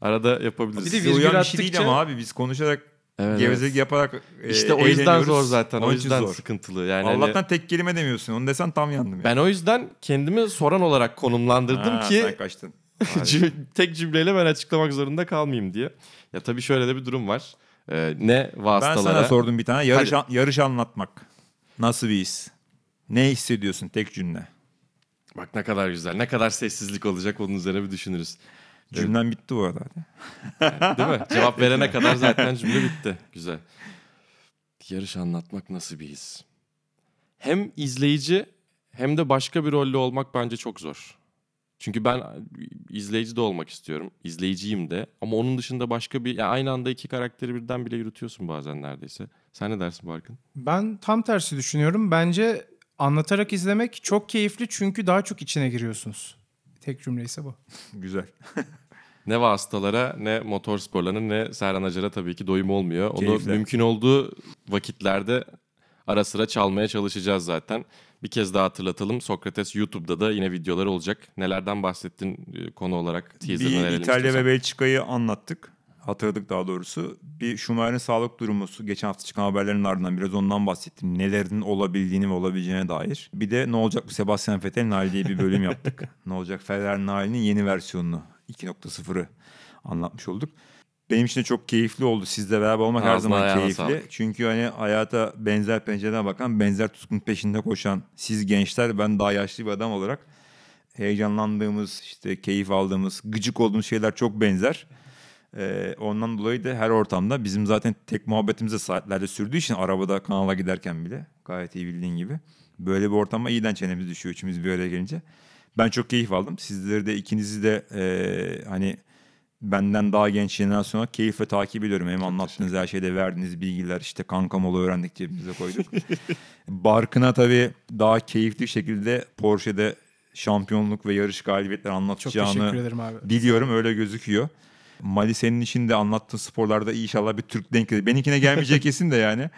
Arada yapabiliriz. Bir de virgül bir şey değil attıkça- ama abi biz konuşarak Evet, gevezelik evet. yaparak e, İşte o yüzden zor zaten. O yüzden zor. sıkıntılı. Yani hani- Allah'tan tek kelime demiyorsun. Onu desen tam yandım. yani. ben o yüzden kendimi soran olarak konumlandırdım Ha, ki Sen kaçtın. tek cümleyle ben açıklamak zorunda kalmayayım diye. Ya tabii şöyle de bir durum var. Ee, ne Ben vasıtalara... sana sordum bir tane. Yarış, an- yarış anlatmak. Nasıl bir his? Ne hissediyorsun tek cümle? Bak ne kadar güzel. Ne kadar sessizlik olacak onun üzerine bir düşünürüz. Cümlen bitti bu arada. hadi. Değil mi? Cevap verene kadar zaten cümle bitti. Güzel. Yarış anlatmak nasıl bir his? Hem izleyici hem de başka bir rolle olmak bence çok zor. Çünkü ben izleyici de olmak istiyorum. İzleyiciyim de. Ama onun dışında başka bir... Ya aynı anda iki karakteri birden bile yürütüyorsun bazen neredeyse. Sen ne dersin Barkın? Ben tam tersi düşünüyorum. Bence anlatarak izlemek çok keyifli çünkü daha çok içine giriyorsunuz. Tek cümle ise bu. Güzel. Ne vasıtalara ne motor sporlarına ne Serhan Acar'a tabii ki doyum olmuyor. Onu Keyifle. mümkün olduğu vakitlerde ara sıra çalmaya çalışacağız zaten. Bir kez daha hatırlatalım. Sokrates YouTube'da da yine videolar olacak. Nelerden bahsettin e, konu olarak bir İtalya istiyorsan. ve Belçika'yı anlattık. Hatırladık daha doğrusu. Bir Schumacher'in sağlık durumu geçen hafta çıkan haberlerin ardından biraz ondan bahsettim. Nelerin olabildiğini ve olabileceğine dair. Bir de ne olacak bu Sebastian Vettel'in hali diye bir bölüm yaptık. ne olacak Ferrari'nin halinin yeni versiyonunu 2.0'ı anlatmış olduk. Benim için de çok keyifli oldu. Sizle beraber olmak her Ağzına zaman ayağına keyifli. sağlık. Çünkü hani hayata benzer pencereden bakan, benzer tutkun peşinde koşan siz gençler, ben daha yaşlı bir adam olarak heyecanlandığımız, işte keyif aldığımız, gıcık olduğumuz şeyler çok benzer. Ee, ondan dolayı da her ortamda bizim zaten tek muhabbetimiz de saatlerde sürdüğü için arabada kanala giderken bile gayet iyi bildiğin gibi. Böyle bir ortama iyiden çenemiz düşüyor üçümüz bir araya gelince. Ben çok keyif aldım. Sizleri de ikinizi de ee, hani benden daha genç jenerasyona keyifle takip ediyorum. Hem anlattığınız her şeyde verdiğiniz bilgiler işte kankam öğrendik cebimize koyduk. Barkın'a tabii daha keyifli şekilde Porsche'de şampiyonluk ve yarış galibiyetleri Çok anlatacağını teşekkür ederim abi. Biliyorum öyle gözüküyor. Mali senin için de anlattığın sporlarda inşallah bir Türk denk gelir. Benimkine gelmeyecek kesin de yani.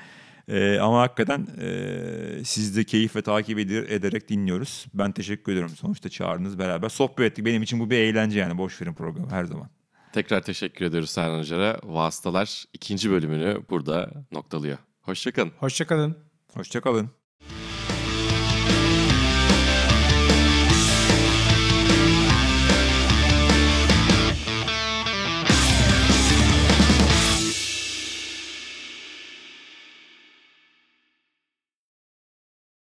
Ee, ama hakikaten e, siz de keyif ve takip eder- ederek dinliyoruz. Ben teşekkür ediyorum. Sonuçta çağırdınız beraber. Sohbet ettik. Benim için bu bir eğlence yani. Boş verin programı her zaman. Tekrar teşekkür ediyoruz Serhan Acar'a. Vasıtalar ikinci bölümünü burada noktalıyor. Hoşçakalın. Hoşçakalın. Hoşçakalın.